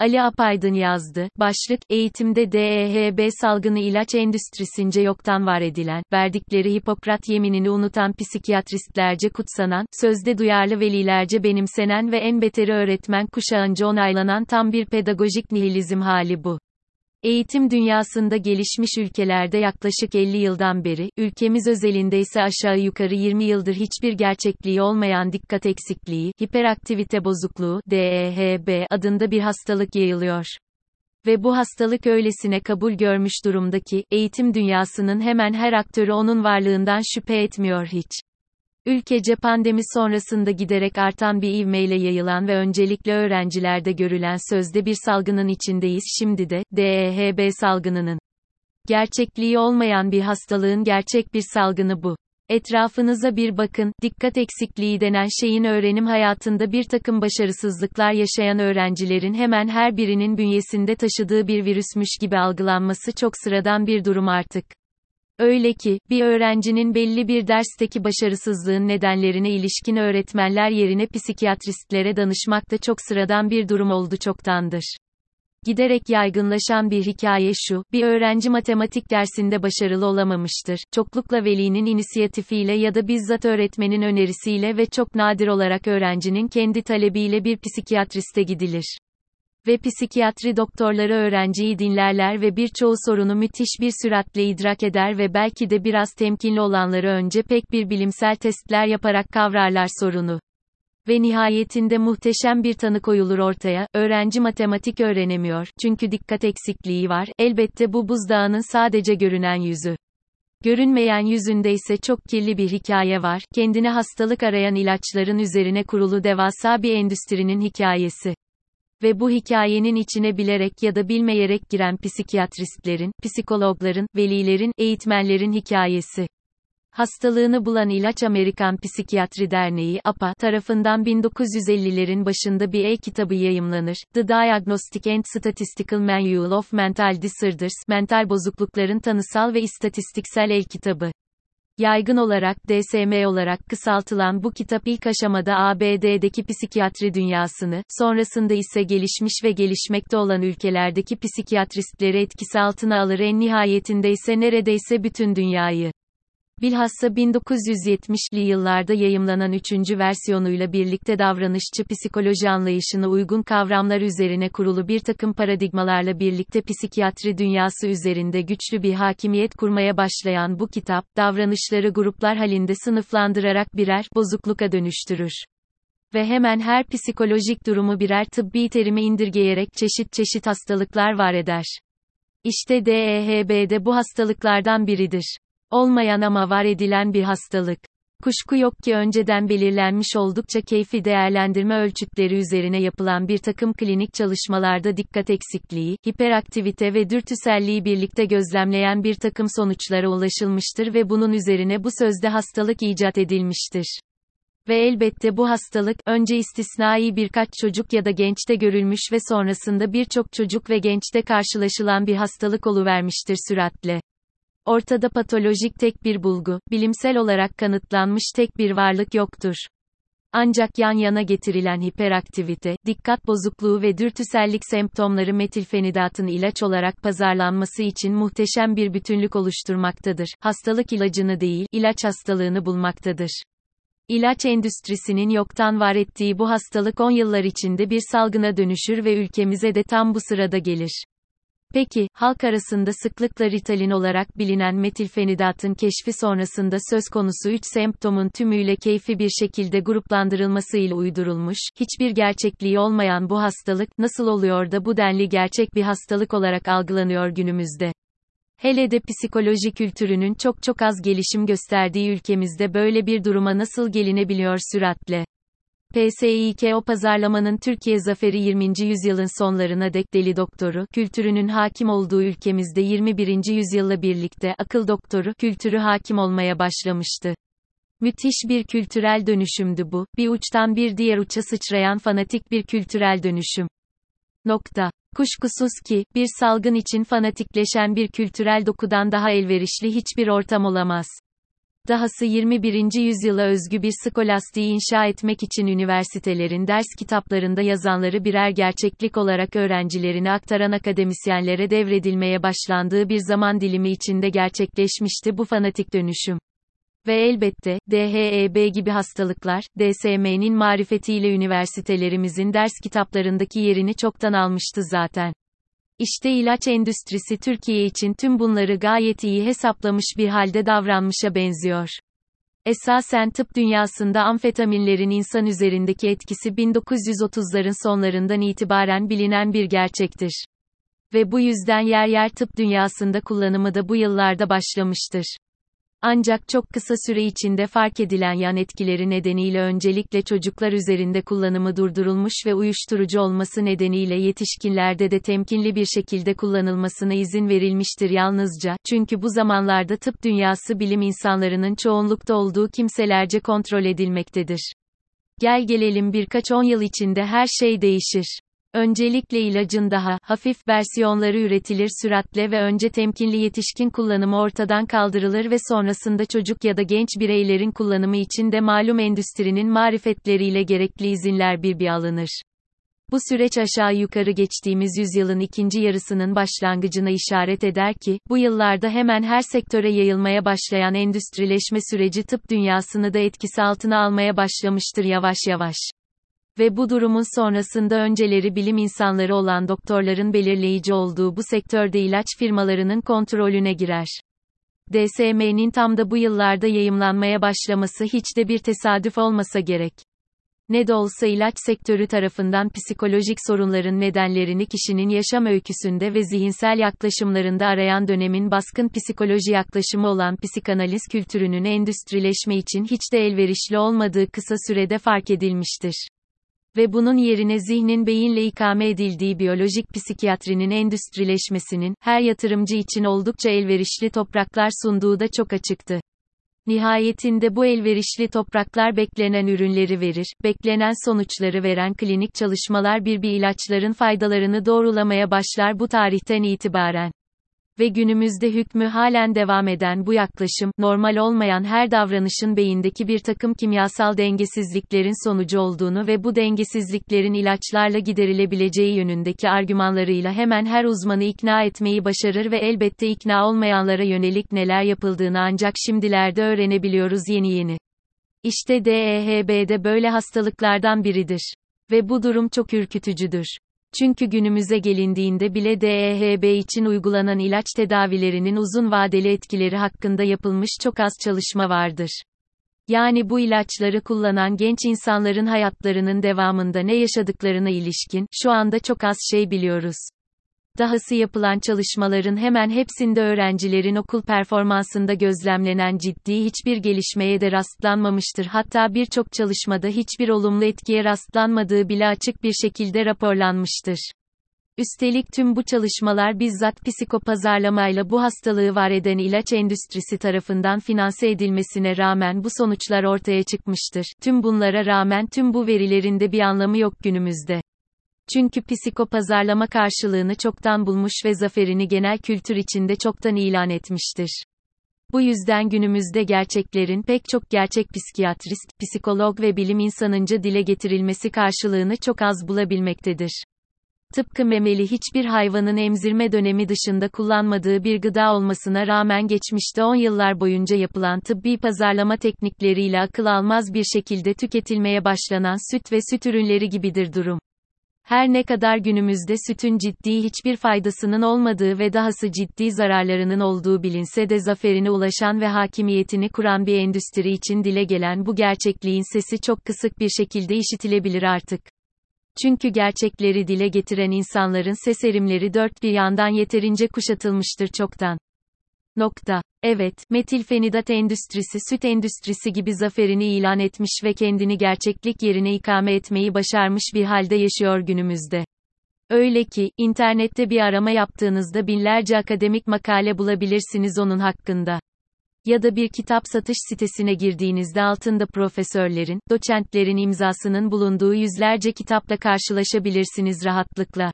Ali Apaydın yazdı. Başlık, eğitimde DEHB salgını ilaç endüstrisince yoktan var edilen, verdikleri Hipokrat yeminini unutan psikiyatristlerce kutsanan, sözde duyarlı velilerce benimsenen ve en beteri öğretmen kuşağınca onaylanan tam bir pedagojik nihilizm hali bu. Eğitim dünyasında gelişmiş ülkelerde yaklaşık 50 yıldan beri, ülkemiz özelinde ise aşağı yukarı 20 yıldır hiçbir gerçekliği olmayan dikkat eksikliği, hiperaktivite bozukluğu, DEHB adında bir hastalık yayılıyor. Ve bu hastalık öylesine kabul görmüş durumda ki, eğitim dünyasının hemen her aktörü onun varlığından şüphe etmiyor hiç. Ülkece pandemi sonrasında giderek artan bir ivmeyle yayılan ve öncelikle öğrencilerde görülen sözde bir salgının içindeyiz şimdi de, DEHB salgınının. Gerçekliği olmayan bir hastalığın gerçek bir salgını bu. Etrafınıza bir bakın, dikkat eksikliği denen şeyin öğrenim hayatında bir takım başarısızlıklar yaşayan öğrencilerin hemen her birinin bünyesinde taşıdığı bir virüsmüş gibi algılanması çok sıradan bir durum artık. Öyle ki, bir öğrencinin belli bir dersteki başarısızlığın nedenlerine ilişkin öğretmenler yerine psikiyatristlere danışmak da çok sıradan bir durum oldu çoktandır. Giderek yaygınlaşan bir hikaye şu, bir öğrenci matematik dersinde başarılı olamamıştır. Çoklukla velinin inisiyatifiyle ya da bizzat öğretmenin önerisiyle ve çok nadir olarak öğrencinin kendi talebiyle bir psikiyatriste gidilir ve psikiyatri doktorları öğrenciyi dinlerler ve birçoğu sorunu müthiş bir süratle idrak eder ve belki de biraz temkinli olanları önce pek bir bilimsel testler yaparak kavrarlar sorunu. Ve nihayetinde muhteşem bir tanı koyulur ortaya, öğrenci matematik öğrenemiyor, çünkü dikkat eksikliği var, elbette bu buzdağının sadece görünen yüzü. Görünmeyen yüzünde ise çok kirli bir hikaye var, kendine hastalık arayan ilaçların üzerine kurulu devasa bir endüstrinin hikayesi ve bu hikayenin içine bilerek ya da bilmeyerek giren psikiyatristlerin, psikologların, velilerin, eğitmenlerin hikayesi. Hastalığını bulan ilaç Amerikan Psikiyatri Derneği APA tarafından 1950'lerin başında bir e-kitabı yayımlanır. The Diagnostic and Statistical Manual of Mental Disorders, mental bozuklukların tanısal ve istatistiksel el-kitabı. Yaygın olarak DSM olarak kısaltılan bu kitap ilk aşamada ABD'deki psikiyatri dünyasını, sonrasında ise gelişmiş ve gelişmekte olan ülkelerdeki psikiyatristleri etkisi altına alır en nihayetinde ise neredeyse bütün dünyayı. Bilhassa 1970'li yıllarda yayımlanan üçüncü versiyonuyla birlikte davranışçı psikoloji anlayışına uygun kavramlar üzerine kurulu bir takım paradigmalarla birlikte psikiyatri dünyası üzerinde güçlü bir hakimiyet kurmaya başlayan bu kitap, davranışları gruplar halinde sınıflandırarak birer bozukluka dönüştürür ve hemen her psikolojik durumu birer tıbbi terime indirgeyerek çeşit çeşit hastalıklar var eder. İşte DEHB de bu hastalıklardan biridir. Olmayan ama var edilen bir hastalık. Kuşku yok ki önceden belirlenmiş oldukça keyfi değerlendirme ölçütleri üzerine yapılan bir takım klinik çalışmalarda dikkat eksikliği, hiperaktivite ve dürtüselliği birlikte gözlemleyen bir takım sonuçlara ulaşılmıştır ve bunun üzerine bu sözde hastalık icat edilmiştir. Ve elbette bu hastalık, önce istisnai birkaç çocuk ya da gençte görülmüş ve sonrasında birçok çocuk ve gençte karşılaşılan bir hastalık oluvermiştir süratle. Ortada patolojik tek bir bulgu, bilimsel olarak kanıtlanmış tek bir varlık yoktur. Ancak yan yana getirilen hiperaktivite, dikkat bozukluğu ve dürtüsellik semptomları metilfenidatın ilaç olarak pazarlanması için muhteşem bir bütünlük oluşturmaktadır. Hastalık ilacını değil, ilaç hastalığını bulmaktadır. İlaç endüstrisinin yoktan var ettiği bu hastalık 10 yıllar içinde bir salgına dönüşür ve ülkemize de tam bu sırada gelir. Peki, halk arasında sıklıkla Ritalin olarak bilinen metilfenidatın keşfi sonrasında söz konusu 3 semptomun tümüyle keyfi bir şekilde gruplandırılmasıyla uydurulmuş, hiçbir gerçekliği olmayan bu hastalık, nasıl oluyor da bu denli gerçek bir hastalık olarak algılanıyor günümüzde? Hele de psikoloji kültürünün çok çok az gelişim gösterdiği ülkemizde böyle bir duruma nasıl gelinebiliyor süratle? PSİK o pazarlamanın Türkiye zaferi 20. yüzyılın sonlarına dek deli doktoru kültürünün hakim olduğu ülkemizde 21. yüzyılla birlikte akıl doktoru kültürü hakim olmaya başlamıştı. Müthiş bir kültürel dönüşümdü bu, bir uçtan bir diğer uça sıçrayan fanatik bir kültürel dönüşüm. Nokta. Kuşkusuz ki, bir salgın için fanatikleşen bir kültürel dokudan daha elverişli hiçbir ortam olamaz. Dahası 21. yüzyıla özgü bir skolastiği inşa etmek için üniversitelerin ders kitaplarında yazanları birer gerçeklik olarak öğrencilerine aktaran akademisyenlere devredilmeye başlandığı bir zaman dilimi içinde gerçekleşmişti bu fanatik dönüşüm. Ve elbette, DHEB gibi hastalıklar, DSM'nin marifetiyle üniversitelerimizin ders kitaplarındaki yerini çoktan almıştı zaten. İşte ilaç endüstrisi Türkiye için tüm bunları gayet iyi hesaplamış bir halde davranmışa benziyor. Esasen tıp dünyasında amfetaminlerin insan üzerindeki etkisi 1930'ların sonlarından itibaren bilinen bir gerçektir. Ve bu yüzden yer yer tıp dünyasında kullanımı da bu yıllarda başlamıştır. Ancak çok kısa süre içinde fark edilen yan etkileri nedeniyle öncelikle çocuklar üzerinde kullanımı durdurulmuş ve uyuşturucu olması nedeniyle yetişkinlerde de temkinli bir şekilde kullanılmasına izin verilmiştir yalnızca, çünkü bu zamanlarda tıp dünyası bilim insanlarının çoğunlukta olduğu kimselerce kontrol edilmektedir. Gel gelelim birkaç on yıl içinde her şey değişir. Öncelikle ilacın daha hafif versiyonları üretilir süratle ve önce temkinli yetişkin kullanımı ortadan kaldırılır ve sonrasında çocuk ya da genç bireylerin kullanımı için de malum endüstrinin marifetleriyle gerekli izinler bir bir alınır. Bu süreç aşağı yukarı geçtiğimiz yüzyılın ikinci yarısının başlangıcına işaret eder ki, bu yıllarda hemen her sektöre yayılmaya başlayan endüstrileşme süreci tıp dünyasını da etkisi altına almaya başlamıştır yavaş yavaş. Ve bu durumun sonrasında önceleri bilim insanları olan doktorların belirleyici olduğu bu sektörde ilaç firmalarının kontrolüne girer. DSM'nin tam da bu yıllarda yayımlanmaya başlaması hiç de bir tesadüf olmasa gerek. Ne de olsa ilaç sektörü tarafından psikolojik sorunların nedenlerini kişinin yaşam öyküsünde ve zihinsel yaklaşımlarında arayan dönemin baskın psikoloji yaklaşımı olan psikanaliz kültürünün endüstrileşme için hiç de elverişli olmadığı kısa sürede fark edilmiştir ve bunun yerine zihnin beyinle ikame edildiği biyolojik psikiyatrinin endüstrileşmesinin, her yatırımcı için oldukça elverişli topraklar sunduğu da çok açıktı. Nihayetinde bu elverişli topraklar beklenen ürünleri verir, beklenen sonuçları veren klinik çalışmalar bir bir ilaçların faydalarını doğrulamaya başlar bu tarihten itibaren ve günümüzde hükmü halen devam eden bu yaklaşım, normal olmayan her davranışın beyindeki bir takım kimyasal dengesizliklerin sonucu olduğunu ve bu dengesizliklerin ilaçlarla giderilebileceği yönündeki argümanlarıyla hemen her uzmanı ikna etmeyi başarır ve elbette ikna olmayanlara yönelik neler yapıldığını ancak şimdilerde öğrenebiliyoruz yeni yeni. İşte DEHB de böyle hastalıklardan biridir. Ve bu durum çok ürkütücüdür. Çünkü günümüze gelindiğinde bile DEHB için uygulanan ilaç tedavilerinin uzun vadeli etkileri hakkında yapılmış çok az çalışma vardır. Yani bu ilaçları kullanan genç insanların hayatlarının devamında ne yaşadıklarına ilişkin, şu anda çok az şey biliyoruz. Dahası yapılan çalışmaların hemen hepsinde öğrencilerin okul performansında gözlemlenen ciddi hiçbir gelişmeye de rastlanmamıştır. Hatta birçok çalışmada hiçbir olumlu etkiye rastlanmadığı bile açık bir şekilde raporlanmıştır. Üstelik tüm bu çalışmalar bizzat psikopazarlamayla bu hastalığı var eden ilaç endüstrisi tarafından finanse edilmesine rağmen bu sonuçlar ortaya çıkmıştır. Tüm bunlara rağmen tüm bu verilerinde bir anlamı yok günümüzde. Çünkü psikopazarlama karşılığını çoktan bulmuş ve zaferini genel kültür içinde çoktan ilan etmiştir. Bu yüzden günümüzde gerçeklerin pek çok gerçek psikiyatrist, psikolog ve bilim insanınca dile getirilmesi karşılığını çok az bulabilmektedir. Tıpkı memeli hiçbir hayvanın emzirme dönemi dışında kullanmadığı bir gıda olmasına rağmen geçmişte 10 yıllar boyunca yapılan tıbbi pazarlama teknikleriyle akıl almaz bir şekilde tüketilmeye başlanan süt ve süt ürünleri gibidir durum. Her ne kadar günümüzde sütün ciddi hiçbir faydasının olmadığı ve dahası ciddi zararlarının olduğu bilinse de zaferine ulaşan ve hakimiyetini kuran bir endüstri için dile gelen bu gerçekliğin sesi çok kısık bir şekilde işitilebilir artık. Çünkü gerçekleri dile getiren insanların ses erimleri dört bir yandan yeterince kuşatılmıştır çoktan. Nokta. Evet, metilfenidat endüstrisi süt endüstrisi gibi zaferini ilan etmiş ve kendini gerçeklik yerine ikame etmeyi başarmış bir halde yaşıyor günümüzde. Öyle ki, internette bir arama yaptığınızda binlerce akademik makale bulabilirsiniz onun hakkında. Ya da bir kitap satış sitesine girdiğinizde altında profesörlerin, doçentlerin imzasının bulunduğu yüzlerce kitapla karşılaşabilirsiniz rahatlıkla.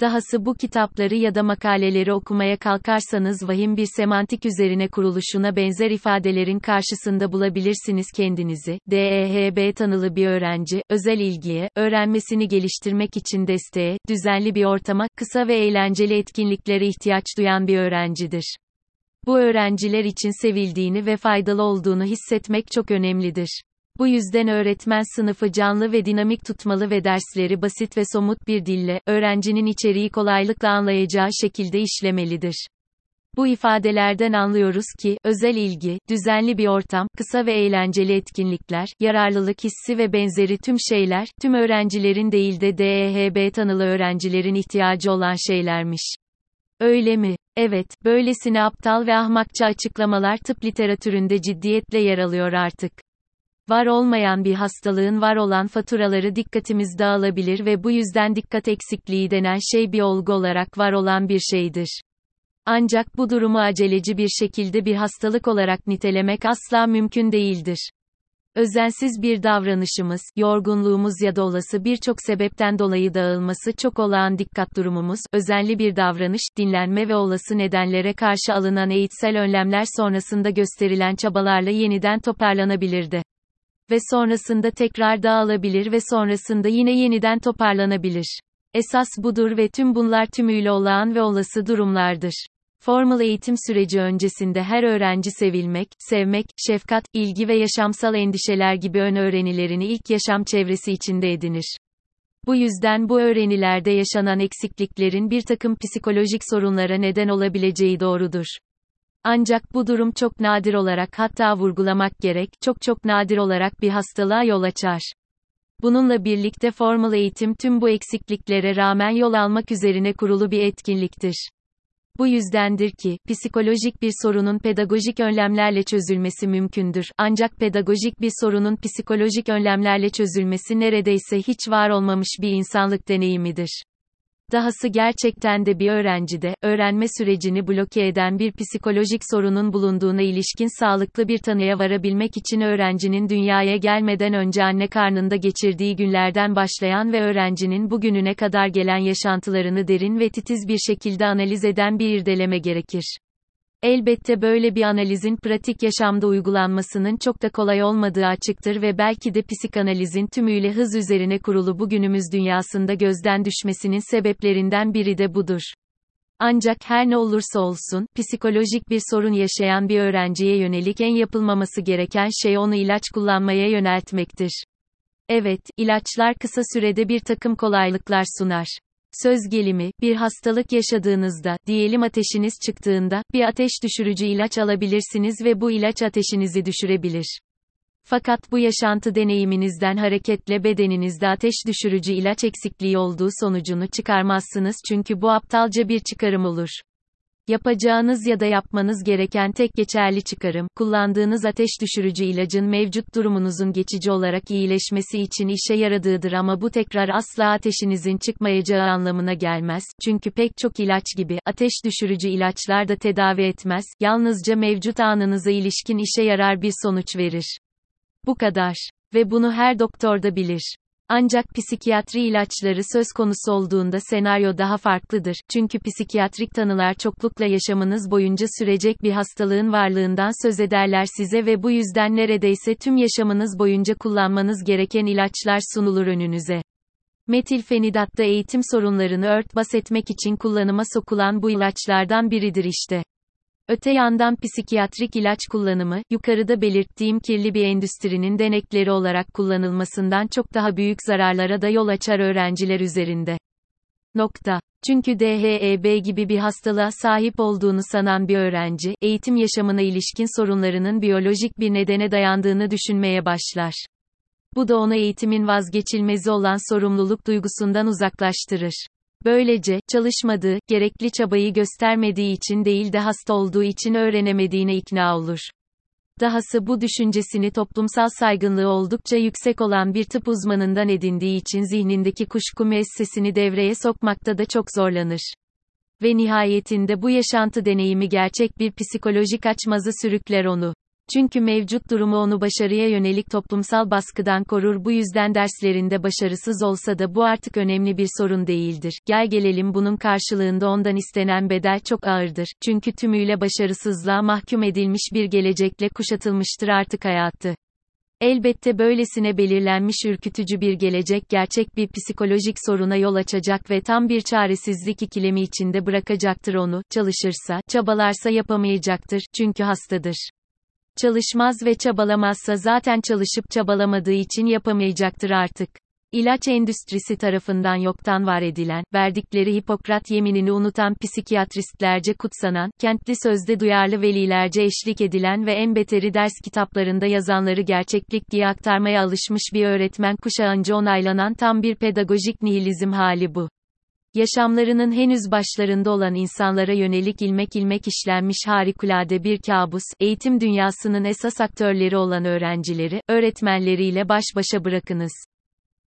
Dahası bu kitapları ya da makaleleri okumaya kalkarsanız vahim bir semantik üzerine kuruluşuna benzer ifadelerin karşısında bulabilirsiniz kendinizi. DEHB tanılı bir öğrenci, özel ilgiye, öğrenmesini geliştirmek için desteğe, düzenli bir ortama, kısa ve eğlenceli etkinliklere ihtiyaç duyan bir öğrencidir. Bu öğrenciler için sevildiğini ve faydalı olduğunu hissetmek çok önemlidir. Bu yüzden öğretmen sınıfı canlı ve dinamik tutmalı ve dersleri basit ve somut bir dille, öğrencinin içeriği kolaylıkla anlayacağı şekilde işlemelidir. Bu ifadelerden anlıyoruz ki, özel ilgi, düzenli bir ortam, kısa ve eğlenceli etkinlikler, yararlılık hissi ve benzeri tüm şeyler, tüm öğrencilerin değil de DEHB tanılı öğrencilerin ihtiyacı olan şeylermiş. Öyle mi? Evet, böylesine aptal ve ahmakça açıklamalar tıp literatüründe ciddiyetle yer alıyor artık. Var olmayan bir hastalığın var olan faturaları dikkatimiz dağılabilir ve bu yüzden dikkat eksikliği denen şey bir olgu olarak var olan bir şeydir. Ancak bu durumu aceleci bir şekilde bir hastalık olarak nitelemek asla mümkün değildir. Özensiz bir davranışımız, yorgunluğumuz ya da olası birçok sebepten dolayı dağılması çok olağan dikkat durumumuz, özenli bir davranış, dinlenme ve olası nedenlere karşı alınan eğitsel önlemler sonrasında gösterilen çabalarla yeniden toparlanabilirdi ve sonrasında tekrar dağılabilir ve sonrasında yine yeniden toparlanabilir. Esas budur ve tüm bunlar tümüyle olağan ve olası durumlardır. Formal eğitim süreci öncesinde her öğrenci sevilmek, sevmek, şefkat, ilgi ve yaşamsal endişeler gibi ön öğrenilerini ilk yaşam çevresi içinde edinir. Bu yüzden bu öğrenilerde yaşanan eksikliklerin bir takım psikolojik sorunlara neden olabileceği doğrudur. Ancak bu durum çok nadir olarak hatta vurgulamak gerek, çok çok nadir olarak bir hastalığa yol açar. Bununla birlikte formal eğitim tüm bu eksikliklere rağmen yol almak üzerine kurulu bir etkinliktir. Bu yüzdendir ki, psikolojik bir sorunun pedagojik önlemlerle çözülmesi mümkündür. Ancak pedagojik bir sorunun psikolojik önlemlerle çözülmesi neredeyse hiç var olmamış bir insanlık deneyimidir. Dahası gerçekten de bir öğrencide, öğrenme sürecini bloke eden bir psikolojik sorunun bulunduğuna ilişkin sağlıklı bir tanıya varabilmek için öğrencinin dünyaya gelmeden önce anne karnında geçirdiği günlerden başlayan ve öğrencinin bugününe kadar gelen yaşantılarını derin ve titiz bir şekilde analiz eden bir irdeleme gerekir. Elbette böyle bir analizin pratik yaşamda uygulanmasının çok da kolay olmadığı açıktır ve belki de psikanalizin tümüyle hız üzerine kurulu bugünümüz dünyasında gözden düşmesinin sebeplerinden biri de budur. Ancak her ne olursa olsun, psikolojik bir sorun yaşayan bir öğrenciye yönelik en yapılmaması gereken şey onu ilaç kullanmaya yöneltmektir. Evet, ilaçlar kısa sürede bir takım kolaylıklar sunar. Söz gelimi, bir hastalık yaşadığınızda, diyelim ateşiniz çıktığında, bir ateş düşürücü ilaç alabilirsiniz ve bu ilaç ateşinizi düşürebilir. Fakat bu yaşantı deneyiminizden hareketle bedeninizde ateş düşürücü ilaç eksikliği olduğu sonucunu çıkarmazsınız çünkü bu aptalca bir çıkarım olur. Yapacağınız ya da yapmanız gereken tek geçerli çıkarım, kullandığınız ateş düşürücü ilacın mevcut durumunuzun geçici olarak iyileşmesi için işe yaradığıdır ama bu tekrar asla ateşinizin çıkmayacağı anlamına gelmez, çünkü pek çok ilaç gibi, ateş düşürücü ilaçlar da tedavi etmez, yalnızca mevcut anınıza ilişkin işe yarar bir sonuç verir. Bu kadar. Ve bunu her doktor da bilir. Ancak psikiyatri ilaçları söz konusu olduğunda senaryo daha farklıdır. Çünkü psikiyatrik tanılar çoklukla yaşamınız boyunca sürecek bir hastalığın varlığından söz ederler size ve bu yüzden neredeyse tüm yaşamınız boyunca kullanmanız gereken ilaçlar sunulur önünüze. Metilfenidat da eğitim sorunlarını örtbas etmek için kullanıma sokulan bu ilaçlardan biridir işte. Öte yandan psikiyatrik ilaç kullanımı, yukarıda belirttiğim kirli bir endüstrinin denekleri olarak kullanılmasından çok daha büyük zararlara da yol açar öğrenciler üzerinde. Nokta. Çünkü DHEB gibi bir hastalığa sahip olduğunu sanan bir öğrenci, eğitim yaşamına ilişkin sorunlarının biyolojik bir nedene dayandığını düşünmeye başlar. Bu da onu eğitimin vazgeçilmezi olan sorumluluk duygusundan uzaklaştırır. Böylece, çalışmadığı, gerekli çabayı göstermediği için değil de hasta olduğu için öğrenemediğine ikna olur. Dahası bu düşüncesini toplumsal saygınlığı oldukça yüksek olan bir tıp uzmanından edindiği için zihnindeki kuşku müessesini devreye sokmakta da çok zorlanır. Ve nihayetinde bu yaşantı deneyimi gerçek bir psikolojik açmazı sürükler onu. Çünkü mevcut durumu onu başarıya yönelik toplumsal baskıdan korur bu yüzden derslerinde başarısız olsa da bu artık önemli bir sorun değildir. Gel gelelim bunun karşılığında ondan istenen bedel çok ağırdır. Çünkü tümüyle başarısızlığa mahkum edilmiş bir gelecekle kuşatılmıştır artık hayatı. Elbette böylesine belirlenmiş ürkütücü bir gelecek gerçek bir psikolojik soruna yol açacak ve tam bir çaresizlik ikilemi içinde bırakacaktır onu, çalışırsa, çabalarsa yapamayacaktır, çünkü hastadır. Çalışmaz ve çabalamazsa zaten çalışıp çabalamadığı için yapamayacaktır artık. İlaç endüstrisi tarafından yoktan var edilen, verdikleri Hipokrat yeminini unutan psikiyatristlerce kutsanan, kentli sözde duyarlı velilerce eşlik edilen ve en beteri ders kitaplarında yazanları gerçeklik diye aktarmaya alışmış bir öğretmen kuşağınca onaylanan tam bir pedagojik nihilizm hali bu. Yaşamlarının henüz başlarında olan insanlara yönelik ilmek ilmek işlenmiş harikulade bir kabus, eğitim dünyasının esas aktörleri olan öğrencileri, öğretmenleriyle baş başa bırakınız.